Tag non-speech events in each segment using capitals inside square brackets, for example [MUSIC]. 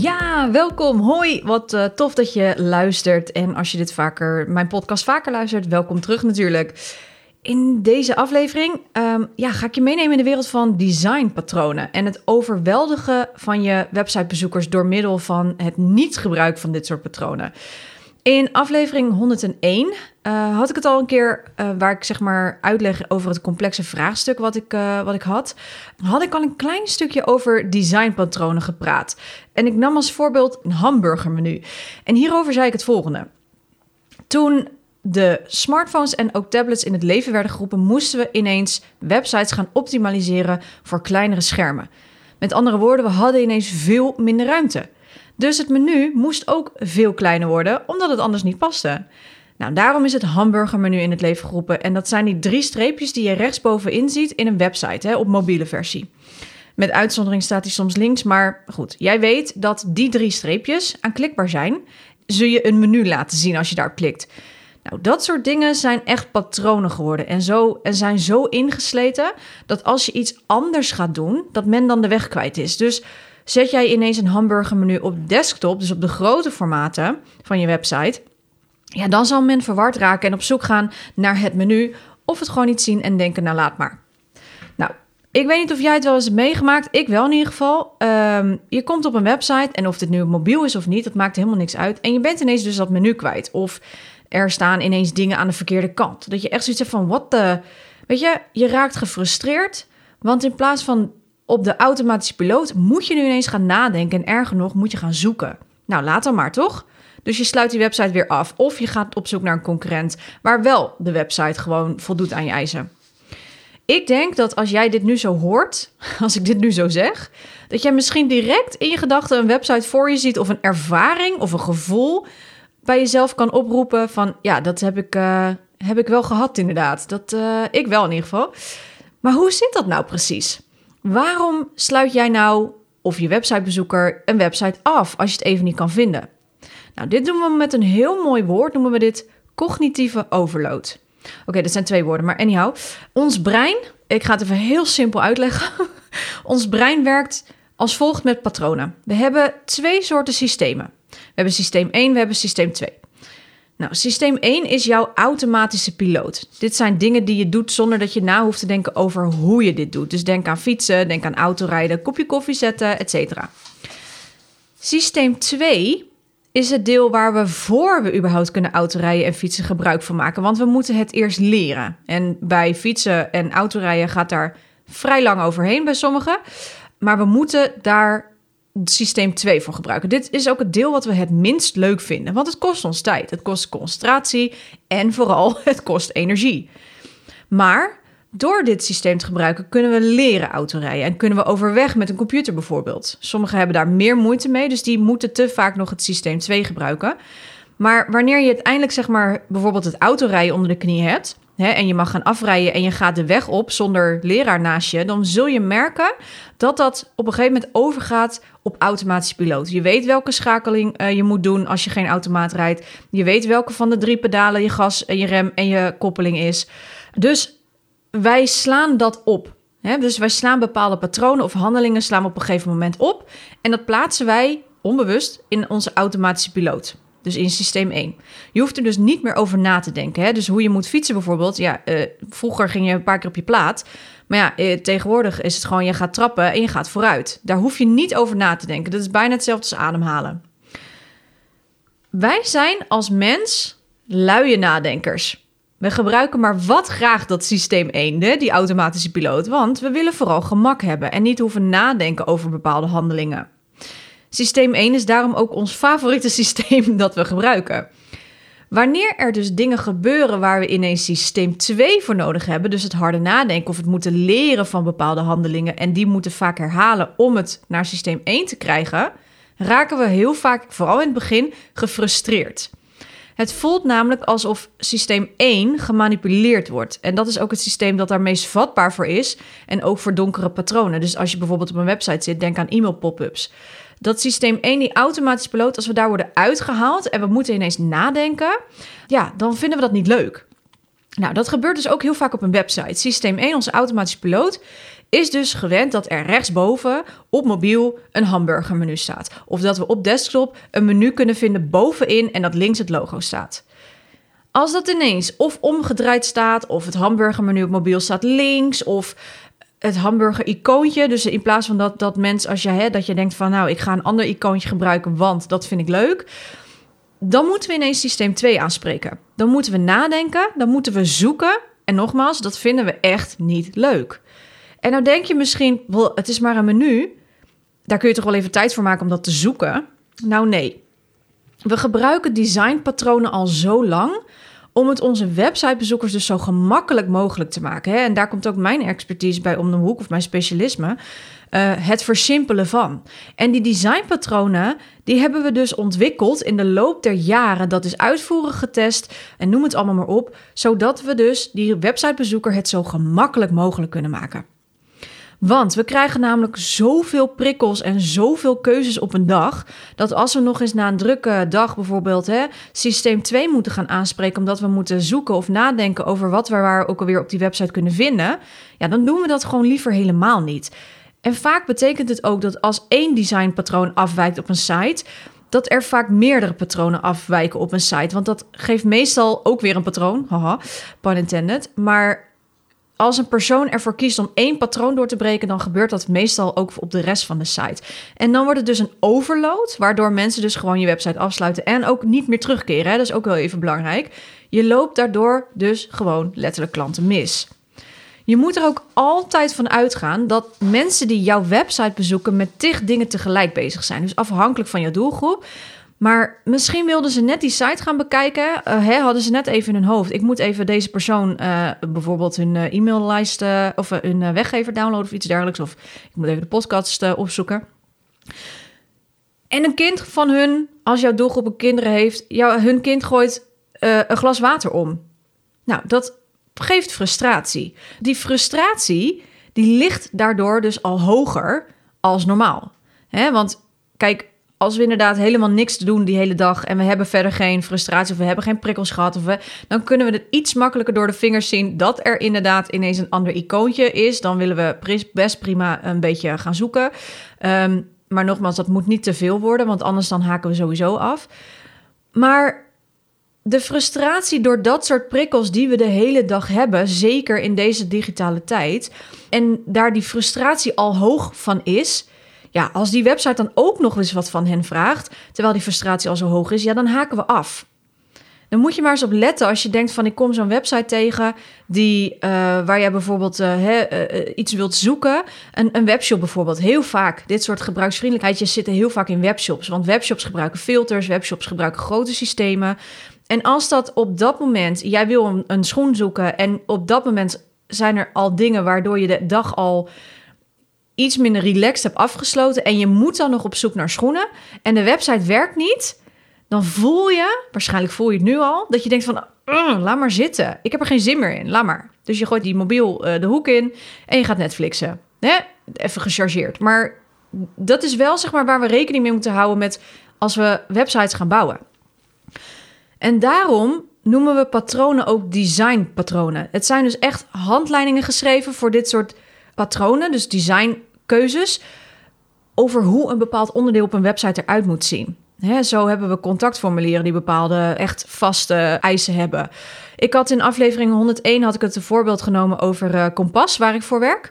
Ja, welkom. Hoi. Wat uh, tof dat je luistert. En als je dit vaker, mijn podcast vaker luistert, welkom terug natuurlijk. In deze aflevering um, ja, ga ik je meenemen in de wereld van designpatronen en het overweldigen van je websitebezoekers door middel van het niet gebruik van dit soort patronen. In aflevering 101 uh, had ik het al een keer uh, waar ik zeg maar uitleg over het complexe vraagstuk wat ik, uh, wat ik had. Had ik al een klein stukje over designpatronen gepraat. En ik nam als voorbeeld een hamburgermenu. En hierover zei ik het volgende. Toen de smartphones en ook tablets in het leven werden geroepen, moesten we ineens websites gaan optimaliseren voor kleinere schermen. Met andere woorden, we hadden ineens veel minder ruimte. Dus het menu moest ook veel kleiner worden, omdat het anders niet paste. Nou, daarom is het hamburgermenu in het leven geroepen. En dat zijn die drie streepjes die je rechtsbovenin ziet in een website, hè, op mobiele versie. Met uitzondering staat hij soms links, maar goed, jij weet dat die drie streepjes aanklikbaar zijn. Zul je een menu laten zien als je daar klikt. Nou, dat soort dingen zijn echt patronen geworden en, zo, en zijn zo ingesleten dat als je iets anders gaat doen, dat men dan de weg kwijt is. Dus zet jij ineens een hamburgermenu op desktop, dus op de grote formaten van je website, ja, dan zal men verward raken en op zoek gaan naar het menu of het gewoon niet zien en denken, nou laat maar. Nou, ik weet niet of jij het wel eens hebt meegemaakt. Ik wel in ieder geval. Ehm, je komt op een website en of dit nu mobiel is of niet, dat maakt helemaal niks uit. En je bent ineens dus dat menu kwijt. Of er staan ineens dingen aan de verkeerde kant. Dat je echt zoiets hebt van, wat de... Weet je, je raakt gefrustreerd. Want in plaats van op de automatische piloot moet je nu ineens gaan nadenken. En erger nog, moet je gaan zoeken. Nou, laat dan maar, toch? Dus je sluit die website weer af. Of je gaat op zoek naar een concurrent waar wel de website gewoon voldoet aan je eisen. Ik denk dat als jij dit nu zo hoort, [LAUGHS] als ik dit nu zo zeg, dat jij misschien direct in je gedachten een website voor je ziet of een ervaring of een gevoel bij jezelf kan oproepen van ja, dat heb ik, uh, heb ik wel gehad inderdaad. Dat, uh, ik wel in ieder geval. Maar hoe zit dat nou precies? Waarom sluit jij nou of je websitebezoeker een website af als je het even niet kan vinden? Nou, dit doen we met een heel mooi woord, noemen we dit cognitieve overload. Oké, dat zijn twee woorden, maar anyhow. Ons brein, ik ga het even heel simpel uitleggen. [LAUGHS] Ons brein werkt als volgt met patronen. We hebben twee soorten systemen. We hebben systeem 1, we hebben systeem 2. Nou, systeem 1 is jouw automatische piloot. Dit zijn dingen die je doet zonder dat je na hoeft te denken over hoe je dit doet. Dus denk aan fietsen, denk aan autorijden, kopje koffie zetten, etc. Systeem 2 is het deel waar we voor we überhaupt kunnen autorijden en fietsen gebruik van maken. Want we moeten het eerst leren. En bij fietsen en autorijden gaat daar vrij lang overheen bij sommigen. Maar we moeten daar systeem 2 voor gebruiken. Dit is ook het deel wat we het minst leuk vinden, want het kost ons tijd, het kost concentratie en vooral [LAUGHS] het kost energie. Maar door dit systeem te gebruiken kunnen we leren autorijden en kunnen we overweg met een computer bijvoorbeeld. Sommigen hebben daar meer moeite mee, dus die moeten te vaak nog het systeem 2 gebruiken. Maar wanneer je uiteindelijk zeg maar bijvoorbeeld het autorijden onder de knie hebt, hè, en je mag gaan afrijden en je gaat de weg op zonder leraar naast je, dan zul je merken dat dat op een gegeven moment overgaat op automatische piloot. Je weet welke schakeling uh, je moet doen als je geen automaat rijdt. Je weet welke van de drie pedalen je gas en je rem en je koppeling is. Dus wij slaan dat op. Hè? Dus wij slaan bepaalde patronen of handelingen slaan op een gegeven moment op. En dat plaatsen wij onbewust in onze automatische piloot. Dus in systeem 1. Je hoeft er dus niet meer over na te denken. Hè? Dus hoe je moet fietsen bijvoorbeeld. Ja, uh, vroeger ging je een paar keer op je plaat. Maar ja, uh, tegenwoordig is het gewoon je gaat trappen en je gaat vooruit. Daar hoef je niet over na te denken. Dat is bijna hetzelfde als ademhalen. Wij zijn als mens luie nadenkers. We gebruiken maar wat graag dat systeem 1, die automatische piloot, want we willen vooral gemak hebben en niet hoeven nadenken over bepaalde handelingen. Systeem 1 is daarom ook ons favoriete [LAUGHS] systeem dat we gebruiken. Wanneer er dus dingen gebeuren waar we ineens systeem 2 voor nodig hebben, dus het harde nadenken of het moeten leren van bepaalde handelingen en die moeten vaak herhalen om het naar systeem 1 te krijgen, raken we heel vaak, vooral in het begin, gefrustreerd. Het voelt namelijk alsof systeem 1 gemanipuleerd wordt. En dat is ook het systeem dat daar meest vatbaar voor is. En ook voor donkere patronen. Dus als je bijvoorbeeld op een website zit, denk aan e-mail pop-ups. Dat systeem 1, die automatisch piloot, als we daar worden uitgehaald en we moeten ineens nadenken, ja, dan vinden we dat niet leuk. Nou, dat gebeurt dus ook heel vaak op een website. Systeem 1, onze automatische piloot, is dus gewend dat er rechtsboven op mobiel een hamburgermenu staat. Of dat we op desktop een menu kunnen vinden bovenin en dat links het logo staat. Als dat ineens of omgedraaid staat, of het hamburgermenu op mobiel staat links, of het hamburger-icoontje. Dus in plaats van dat, dat mens, als je, hè, dat je denkt van nou, ik ga een ander icoontje gebruiken, want dat vind ik leuk. Dan moeten we ineens systeem 2 aanspreken. Dan moeten we nadenken, dan moeten we zoeken. En nogmaals, dat vinden we echt niet leuk. En nou denk je misschien, wel, het is maar een menu. Daar kun je toch wel even tijd voor maken om dat te zoeken? Nou nee. We gebruiken designpatronen al zo lang om het onze websitebezoekers dus zo gemakkelijk mogelijk te maken. Hè? En daar komt ook mijn expertise bij om de hoek of mijn specialisme. Uh, het versimpelen van. En die designpatronen, die hebben we dus ontwikkeld in de loop der jaren. Dat is uitvoerig getest en noem het allemaal maar op. Zodat we dus die websitebezoeker het zo gemakkelijk mogelijk kunnen maken. Want we krijgen namelijk zoveel prikkels en zoveel keuzes op een dag. Dat als we nog eens na een drukke dag bijvoorbeeld hè, systeem 2 moeten gaan aanspreken. Omdat we moeten zoeken of nadenken over wat we waar ook alweer op die website kunnen vinden. Ja, dan doen we dat gewoon liever helemaal niet. En vaak betekent het ook dat als één designpatroon afwijkt op een site dat er vaak meerdere patronen afwijken op een site. Want dat geeft meestal ook weer een patroon. Haha, pun intended. Maar als een persoon ervoor kiest om één patroon door te breken, dan gebeurt dat meestal ook op de rest van de site. En dan wordt het dus een overload, waardoor mensen dus gewoon je website afsluiten en ook niet meer terugkeren. Hè? Dat is ook wel even belangrijk. Je loopt daardoor dus gewoon letterlijk klanten mis. Je moet er ook altijd van uitgaan dat mensen die jouw website bezoeken met tig dingen tegelijk bezig zijn. Dus afhankelijk van je doelgroep. Maar misschien wilden ze net die site gaan bekijken. Uh, hè, hadden ze net even in hun hoofd. Ik moet even deze persoon uh, bijvoorbeeld hun uh, e-maillijst of hun weggever downloaden of iets dergelijks. Of ik moet even de podcast opzoeken. En een kind van hun, als jouw doelgroep kinderen heeft, jou, hun kind gooit een glas water om. Nou, dat geeft frustratie. Die frustratie, die ligt daardoor dus al hoger als normaal. Hè? Want kijk, als we inderdaad helemaal niks te doen die hele dag en we hebben verder geen frustratie of we hebben geen prikkels gehad, of we, dan kunnen we het iets makkelijker door de vingers zien dat er inderdaad ineens een ander icoontje is. Dan willen we best prima een beetje gaan zoeken. Um, maar nogmaals, dat moet niet te veel worden, want anders dan haken we sowieso af. Maar de frustratie door dat soort prikkels die we de hele dag hebben, zeker in deze digitale tijd, en daar die frustratie al hoog van is, ja, als die website dan ook nog eens wat van hen vraagt, terwijl die frustratie al zo hoog is, ja, dan haken we af. Dan moet je maar eens op letten als je denkt van ik kom zo'n website tegen die, uh, waar jij bijvoorbeeld uh, iets wilt zoeken. Een, een webshop bijvoorbeeld. Heel vaak, dit soort gebruiksvriendelijkheidjes zitten heel vaak in webshops. Want webshops gebruiken filters, webshops gebruiken grote systemen. En als dat op dat moment, jij wil een schoen zoeken en op dat moment zijn er al dingen waardoor je de dag al iets minder relaxed hebt afgesloten en je moet dan nog op zoek naar schoenen en de website werkt niet, dan voel je, waarschijnlijk voel je het nu al, dat je denkt van, laat maar zitten. Ik heb er geen zin meer in, laat maar. Dus je gooit die mobiel uh, de hoek in en je gaat Netflixen. Hè? Even gechargeerd. Maar dat is wel zeg maar waar we rekening mee moeten houden met als we websites gaan bouwen. En daarom noemen we patronen ook designpatronen. Het zijn dus echt handleidingen geschreven voor dit soort patronen, dus design keuzes over hoe een bepaald onderdeel op een website eruit moet zien. zo hebben we contactformulieren die bepaalde echt vaste eisen hebben. Ik had in aflevering 101 had ik het een voorbeeld genomen over uh, Kompas, waar ik voor werk.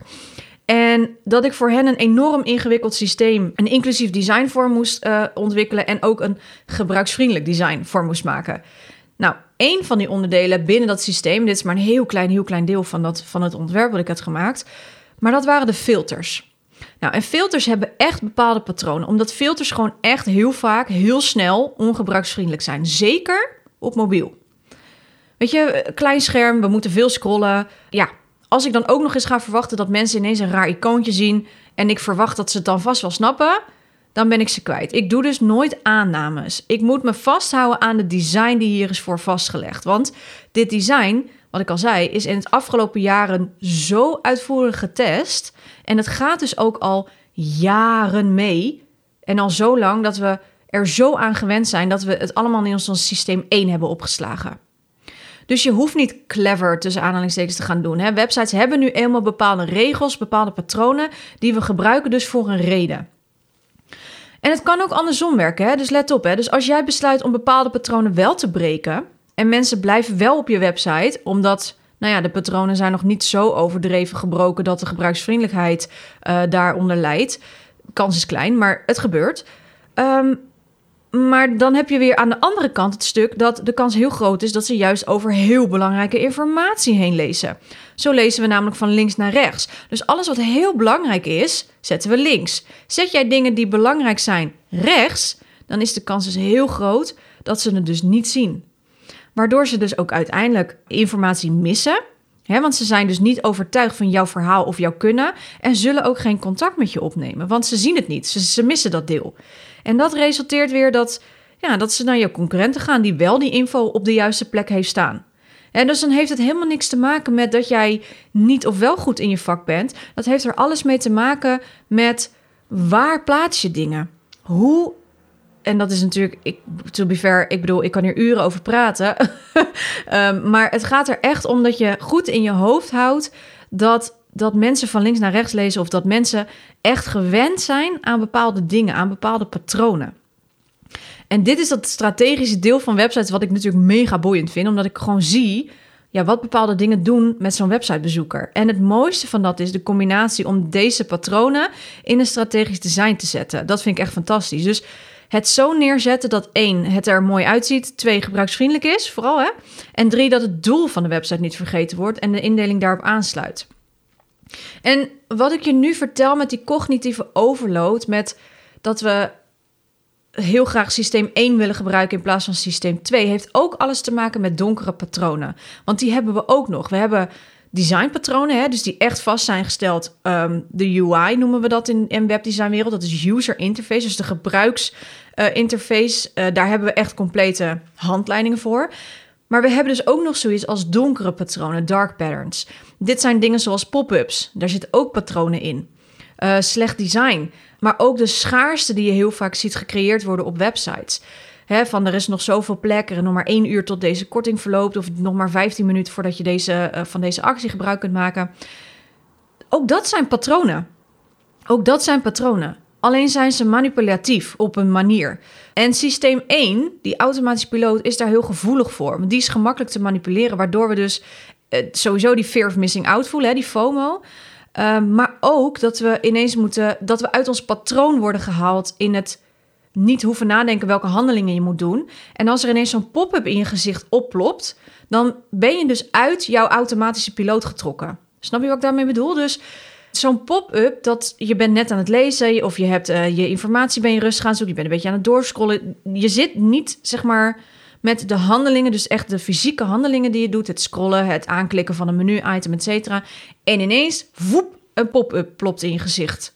En dat ik voor hen een enorm ingewikkeld systeem, een inclusief design vorm moest uh, ontwikkelen en ook een gebruiksvriendelijk design vorm moest maken. Nou, één van die onderdelen binnen dat systeem, dit is maar een heel klein, heel klein deel van, dat, van het ontwerp wat ik had gemaakt, maar dat waren de filters. Nou, en filters hebben echt bepaalde patronen, omdat filters gewoon echt heel vaak heel snel ongebruiksvriendelijk zijn. Zeker op mobiel. Weet je, klein scherm, we moeten veel scrollen. Ja, als ik dan ook nog eens ga verwachten dat mensen ineens een raar icoontje zien en ik verwacht dat ze het dan vast wel snappen, dan ben ik ze kwijt. Ik doe dus nooit aannames. Ik moet me vasthouden aan de design die hier is voor vastgelegd. Want dit design, wat ik al zei, is in het afgelopen jaren zo uitvoerig getest. En het gaat dus ook al jaren mee. En al zo lang dat we er zo aan gewend zijn dat we het allemaal in ons systeem 1 hebben opgeslagen. Dus je hoeft niet clever tussen aanhalingstekens te gaan doen. Hè? Websites hebben nu eenmaal bepaalde regels, bepaalde patronen die we gebruiken dus voor een reden. En het kan ook andersom werken, hè? dus let op. Hè? Dus als jij besluit om bepaalde patronen wel te breken en mensen blijven wel op je website, omdat nou ja, de patronen zijn nog niet zo overdreven gebroken dat de gebruiksvriendelijkheid uh, daaronder leidt. Kans is klein, maar het gebeurt. Um, maar dan heb je weer aan de andere kant het stuk dat de kans heel groot is dat ze juist over heel belangrijke informatie heen lezen. Zo lezen we namelijk van links naar rechts. Dus alles wat heel belangrijk is, zetten we links. Zet jij dingen die belangrijk zijn rechts, dan is de kans dus heel groot dat ze het dus niet zien. Waardoor ze dus ook uiteindelijk informatie missen. Hè, want ze zijn dus niet overtuigd van jouw verhaal of jouw kunnen. En zullen ook geen contact met je opnemen. Want ze zien het niet. Ze, ze missen dat deel. En dat resulteert weer dat, ja, dat ze naar je concurrenten gaan die wel die info op de juiste plek heeft staan. En dus dan heeft het helemaal niks te maken met dat jij niet of wel goed in je vak bent. Dat heeft er alles mee te maken met waar plaats je dingen. Hoe en dat is natuurlijk, ik, to be fair, ik bedoel, ik kan hier uren over praten. um, [LAUGHS] maar het gaat er echt om dat je goed in je hoofd houdt dat dat mensen van links naar rechts lezen of dat mensen echt gewend zijn aan bepaalde dingen, aan bepaalde patronen. En dit is dat strategische deel van websites wat ik natuurlijk mega boeiend vind, omdat ik gewoon zie ja, wat bepaalde dingen doen met zo'n websitebezoeker. En het mooiste van dat is de combinatie om deze patronen in een strategisch design te zetten. Dat vind ik echt fantastisch. Dus het zo neerzetten dat één, het er mooi uitziet, twee, gebruiksvriendelijk is, vooral hè, en drie, dat het doel van de website niet vergeten wordt en de indeling daarop aansluit. En wat ik je nu vertel met die cognitieve overload, met dat we heel graag systeem 1 willen gebruiken in plaats van systeem 2, heeft ook alles te maken met donkere patronen. Want die hebben we ook nog. We hebben designpatronen, hè, dus die echt vast zijn gesteld. Um, de UI noemen we dat in, in webdesignwereld. Dat is user interface, dus de gebruiksinterface. Uh, uh, daar hebben we echt complete handleidingen voor. Maar we hebben dus ook nog zoiets als donkere patronen, dark patterns. Dit zijn dingen zoals pop-ups, daar zitten ook patronen in. Uh, slecht design, maar ook de schaarste die je heel vaak ziet gecreëerd worden op websites. Van er is nog zoveel plek, er is nog maar één uur tot deze korting verloopt, of nog maar 15 minuten voordat je deze, uh, van deze actie gebruik kunt maken. Ook dat zijn patronen. Ook dat zijn patronen. Alleen zijn ze manipulatief op een manier. En systeem 1, die automatische piloot, is daar heel gevoelig voor. Want die is gemakkelijk te manipuleren, waardoor we dus uh, sowieso die fear of missing out voelen, hè, die FOMO. Uh, maar ook dat we ineens moeten, dat we uit ons patroon worden gehaald in het niet hoeven nadenken welke handelingen je moet doen. En als er ineens zo'n pop-up in je gezicht oplopt, dan ben je dus uit jouw automatische piloot getrokken. Snap je wat ik daarmee bedoel? Dus zo'n pop-up dat je bent net aan het lezen of je hebt uh, je informatie ben je rustig gaan zoeken, je bent een beetje aan het doorscrollen. Je zit niet zeg maar met de handelingen, dus echt de fysieke handelingen die je doet, het scrollen, het aanklikken van een menu-item, et cetera. En ineens, woep, een pop-up plopt in je gezicht.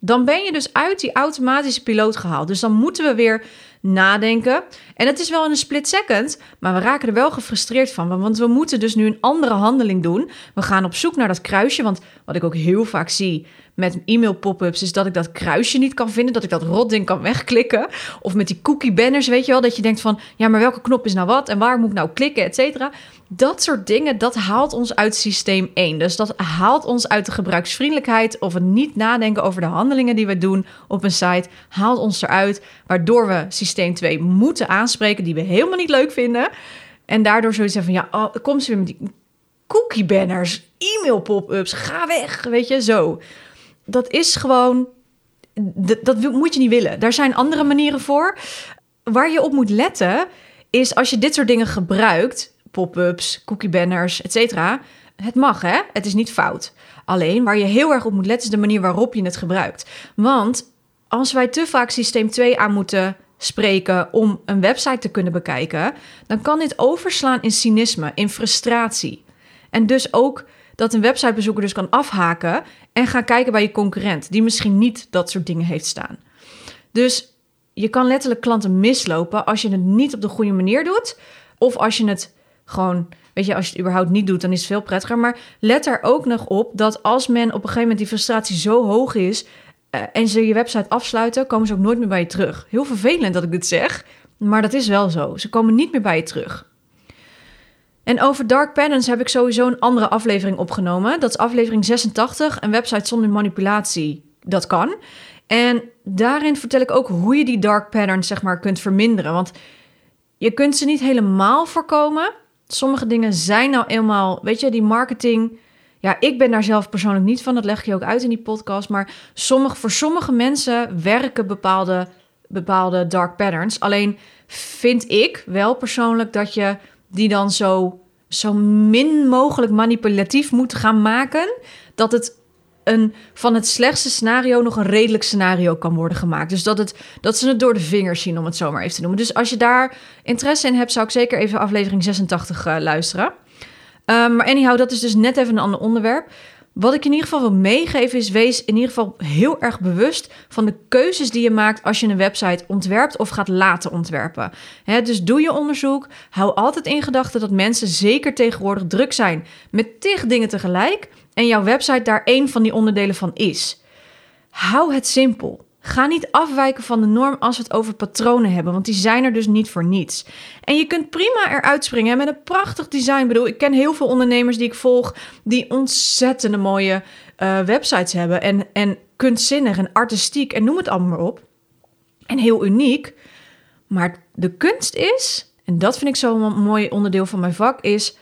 Dan ben je dus uit die automatische piloot gehaald. Dus dan moeten we weer nadenken. En het is wel in een split second, maar we raken er wel gefrustreerd van. Want we moeten dus nu een andere handeling doen. We gaan op zoek naar dat kruisje. Want wat ik ook heel vaak zie met e-mail pop-ups is dat ik dat kruisje niet kan vinden, dat ik dat rotding kan wegklikken. Of met die cookie banners, weet je wel, dat je denkt van, ja, maar welke knop is nou wat en waar moet ik nou klikken, et cetera. Dat soort dingen, dat haalt ons uit systeem 1. Dus dat haalt ons uit de gebruiksvriendelijkheid of het niet nadenken over de handelingen die we doen op een site, haalt ons eruit, waardoor we systeem 2 moeten aanspreken, die we helemaal niet leuk vinden. En daardoor zoiets van, ja, oh, kom ze weer met die cookie banners, e-mail pop-ups, ga weg, weet je, zo dat is gewoon. Dat moet je niet willen. Daar zijn andere manieren voor. Waar je op moet letten is als je dit soort dingen gebruikt, pop-ups, cookie banners, etc. Het mag, hè? Het is niet fout. Alleen waar je heel erg op moet letten is de manier waarop je het gebruikt. Want als wij te vaak systeem 2 aan moeten spreken om een website te kunnen bekijken, dan kan dit overslaan in cynisme, in frustratie. En dus ook dat een websitebezoeker dus kan afhaken en gaan kijken bij je concurrent, die misschien niet dat soort dingen heeft staan. Dus je kan letterlijk klanten mislopen als je het niet op de goede manier doet. Of als je het gewoon, weet je, als je het überhaupt niet doet, dan is het veel prettiger. Maar let er ook nog op dat als men op een gegeven moment die frustratie zo hoog is. Uh, en ze je website afsluiten, komen ze ook nooit meer bij je terug. Heel vervelend dat ik dit zeg, maar dat is wel zo. Ze komen niet meer bij je terug. En over dark patterns heb ik sowieso een andere aflevering opgenomen. Dat is aflevering 86, een website zonder manipulatie. Dat kan. En daarin vertel ik ook hoe je die dark patterns zeg maar kunt verminderen. Want je kunt ze niet helemaal voorkomen. Sommige dingen zijn nou eenmaal, weet je, die marketing. Ja, ik ben daar zelf persoonlijk niet van. Dat leg je ook uit in die podcast. Maar sommige, voor sommige mensen werken bepaalde, bepaalde dark patterns. Alleen vind ik wel persoonlijk dat je die dan zo, zo min mogelijk manipulatief moet gaan maken. Dat het een, van het slechtste scenario nog een redelijk scenario kan worden gemaakt. Dus dat, het, dat ze het door de vingers zien, om het zo maar even te noemen. Dus als je daar interesse in hebt, zou ik zeker even aflevering 86 uh, eh, luisteren. Um, maar anyhow, dat is dus net even een ander onderwerp. Wat ik in ieder geval wil meegeven is: wees in ieder geval heel erg bewust van de keuzes die je maakt als je een website ontwerpt of gaat laten ontwerpen. dus doe je onderzoek. Hou altijd in gedachten dat mensen zeker tegenwoordig druk zijn met tig dingen tegelijk en jouw website daar één van die onderdelen van is. Hou het simpel. Ga niet afwijken van de norm als we het over patronen hebben, want die zijn er dus niet voor niets. En je kunt prima eruit springen met een prachtig design. Ik bedoel, ik ken heel veel ondernemers die ik volg die ontzettende mooie uh, websites hebben en, en kunstzinnig en artistiek en noem het allemaal maar op. En heel uniek. Maar de kunst is, en dat vind ik zo'n mooi onderdeel van mijn vak, is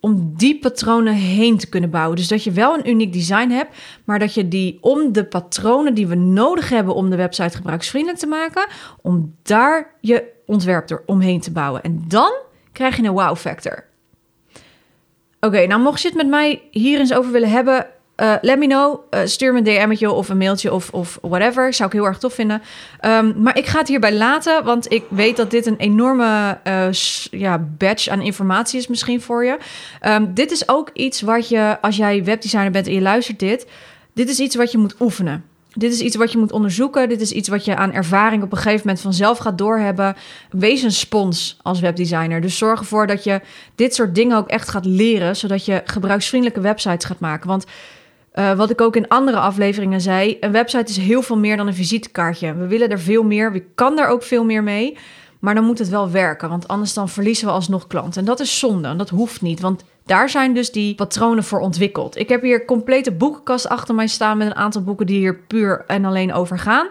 om die patronen heen te kunnen bouwen. Dus dat je wel een uniek design hebt, maar dat je die om de patronen die we nodig hebben om de website gebruiksvriendelijk te maken, om daar je ontwerp er omheen te bouwen. En dan krijg je een wow factor. Oké, nou mocht je het met mij hier eens over willen hebben, uh, let me know. Uh, stuur me een DM'tje of een mailtje of, of whatever. Zou ik heel erg tof vinden. Um, maar ik ga het hierbij laten, want ik weet dat dit een enorme uh, ja, batch aan informatie is misschien voor je. Um, dit is ook iets wat je, als jij webdesigner bent en je luistert dit... Dit is iets wat je moet oefenen. Dit is iets wat je moet onderzoeken. Dit is iets wat je aan ervaring op een gegeven moment vanzelf gaat doorhebben. Wees een spons als webdesigner. Dus zorg ervoor dat je dit soort dingen ook echt gaat leren, zodat je gebruiksvriendelijke websites gaat maken. Want uh, wat ik ook in andere afleveringen zei, een website is heel veel meer dan een visitekaartje. We willen er veel meer, we kan er ook veel meer mee, maar dan moet het wel werken, want anders dan verliezen we alsnog klanten. En dat is zonde, en dat hoeft niet, want daar zijn dus die patronen voor ontwikkeld. Ik heb hier complete boekenkast achter mij staan met een aantal boeken die hier puur en alleen over gaan.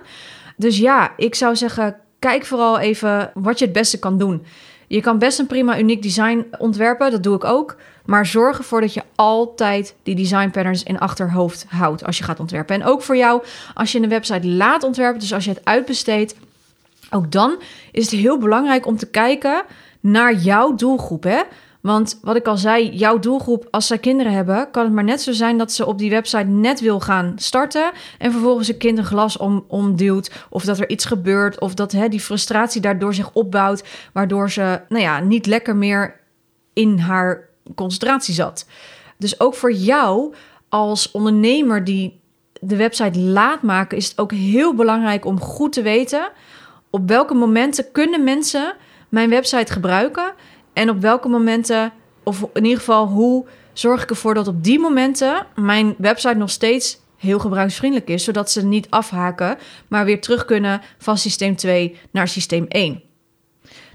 Dus ja, ik zou zeggen, kijk vooral even wat je het beste kan doen. Je kan best een prima uniek design ontwerpen, dat doe ik ook. Maar zorg ervoor dat je altijd die design patterns in achterhoofd houdt als je gaat ontwerpen. En ook voor jou, als je een website laat ontwerpen, dus als je het uitbesteedt, ook dan is het heel belangrijk om te kijken naar jouw doelgroep. Hè? Want wat ik al zei, jouw doelgroep, als zij kinderen hebben, kan het maar net zo zijn dat ze op die website net wil gaan starten. En vervolgens een kind een glas om, omduwt. Of dat er iets gebeurt. Of dat hè, die frustratie daardoor zich opbouwt. Waardoor ze nou ja, niet lekker meer in haar concentratie zat. Dus ook voor jou als ondernemer die de website laat maken, is het ook heel belangrijk om goed te weten op welke momenten kunnen mensen mijn website gebruiken en op welke momenten, of in ieder geval hoe zorg ik ervoor dat op die momenten mijn website nog steeds heel gebruiksvriendelijk is, zodat ze niet afhaken, maar weer terug kunnen van systeem 2 naar systeem 1.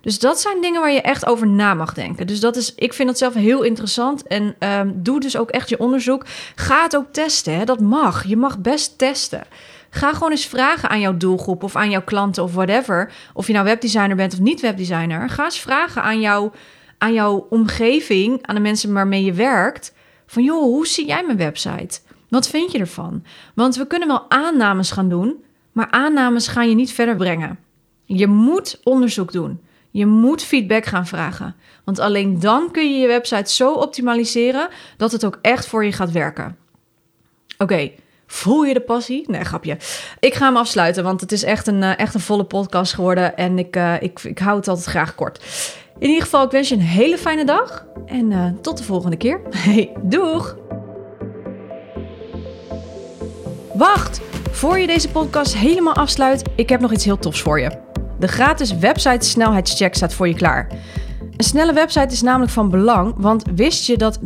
Dus dat zijn dingen waar je echt over na mag denken. Dus dat is, ik vind dat zelf heel interessant. En um, doe dus ook echt je onderzoek. Ga het ook testen. Hè? Dat mag. Je mag best testen. Ga gewoon eens vragen aan jouw doelgroep of aan jouw klanten of whatever. Of je nou webdesigner bent of niet webdesigner. Ga eens vragen aan, jou, aan jouw omgeving, aan de mensen waarmee je werkt. Van joh, hoe zie jij mijn website? Wat vind je ervan? Want we kunnen wel aannames gaan doen, maar aannames gaan je niet verder brengen. Je moet onderzoek doen. Je moet feedback gaan vragen. Want alleen dan kun je je website zo optimaliseren dat het ook echt voor je gaat werken. Oké, voel je de passie? Nee, grapje. Ik ga hem afsluiten, want het is echt een, eh, echt een volle podcast geworden. En ik, uh, ik, ik hou het altijd graag kort. In ieder geval, ik wens je een hele fijne dag. En uh, tot de volgende keer. [LAUGHS] Hey, doeg! Wacht! Voor je deze podcast helemaal afsluit, ik heb nog iets heel tofs voor je. De gratis website snelheidscheck staat voor je klaar. Een snelle website is namelijk van belang, want wist je dat 79%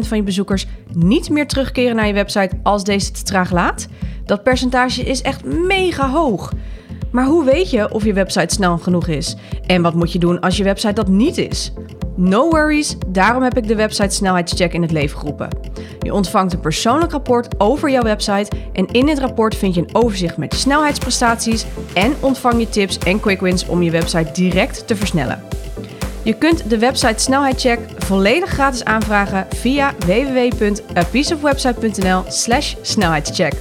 van je bezoekers niet meer terugkeren naar je website als deze te traag laat? Dat percentage is echt mega hoog. Maar hoe weet je of je website snel genoeg is? En wat moet je doen als je website dat niet is? No worries, daarom heb ik de website snelheidscheck in het leven geroepen. Je ontvangt een persoonlijk rapport over jouw website en in dit rapport vind je een overzicht met snelheidsprestaties en ontvang je tips en quick wins om je website direct te versnellen. Je kunt de website snelheidcheck volledig gratis aanvragen via www.apieceofwebsite.nl/snelheidscheck.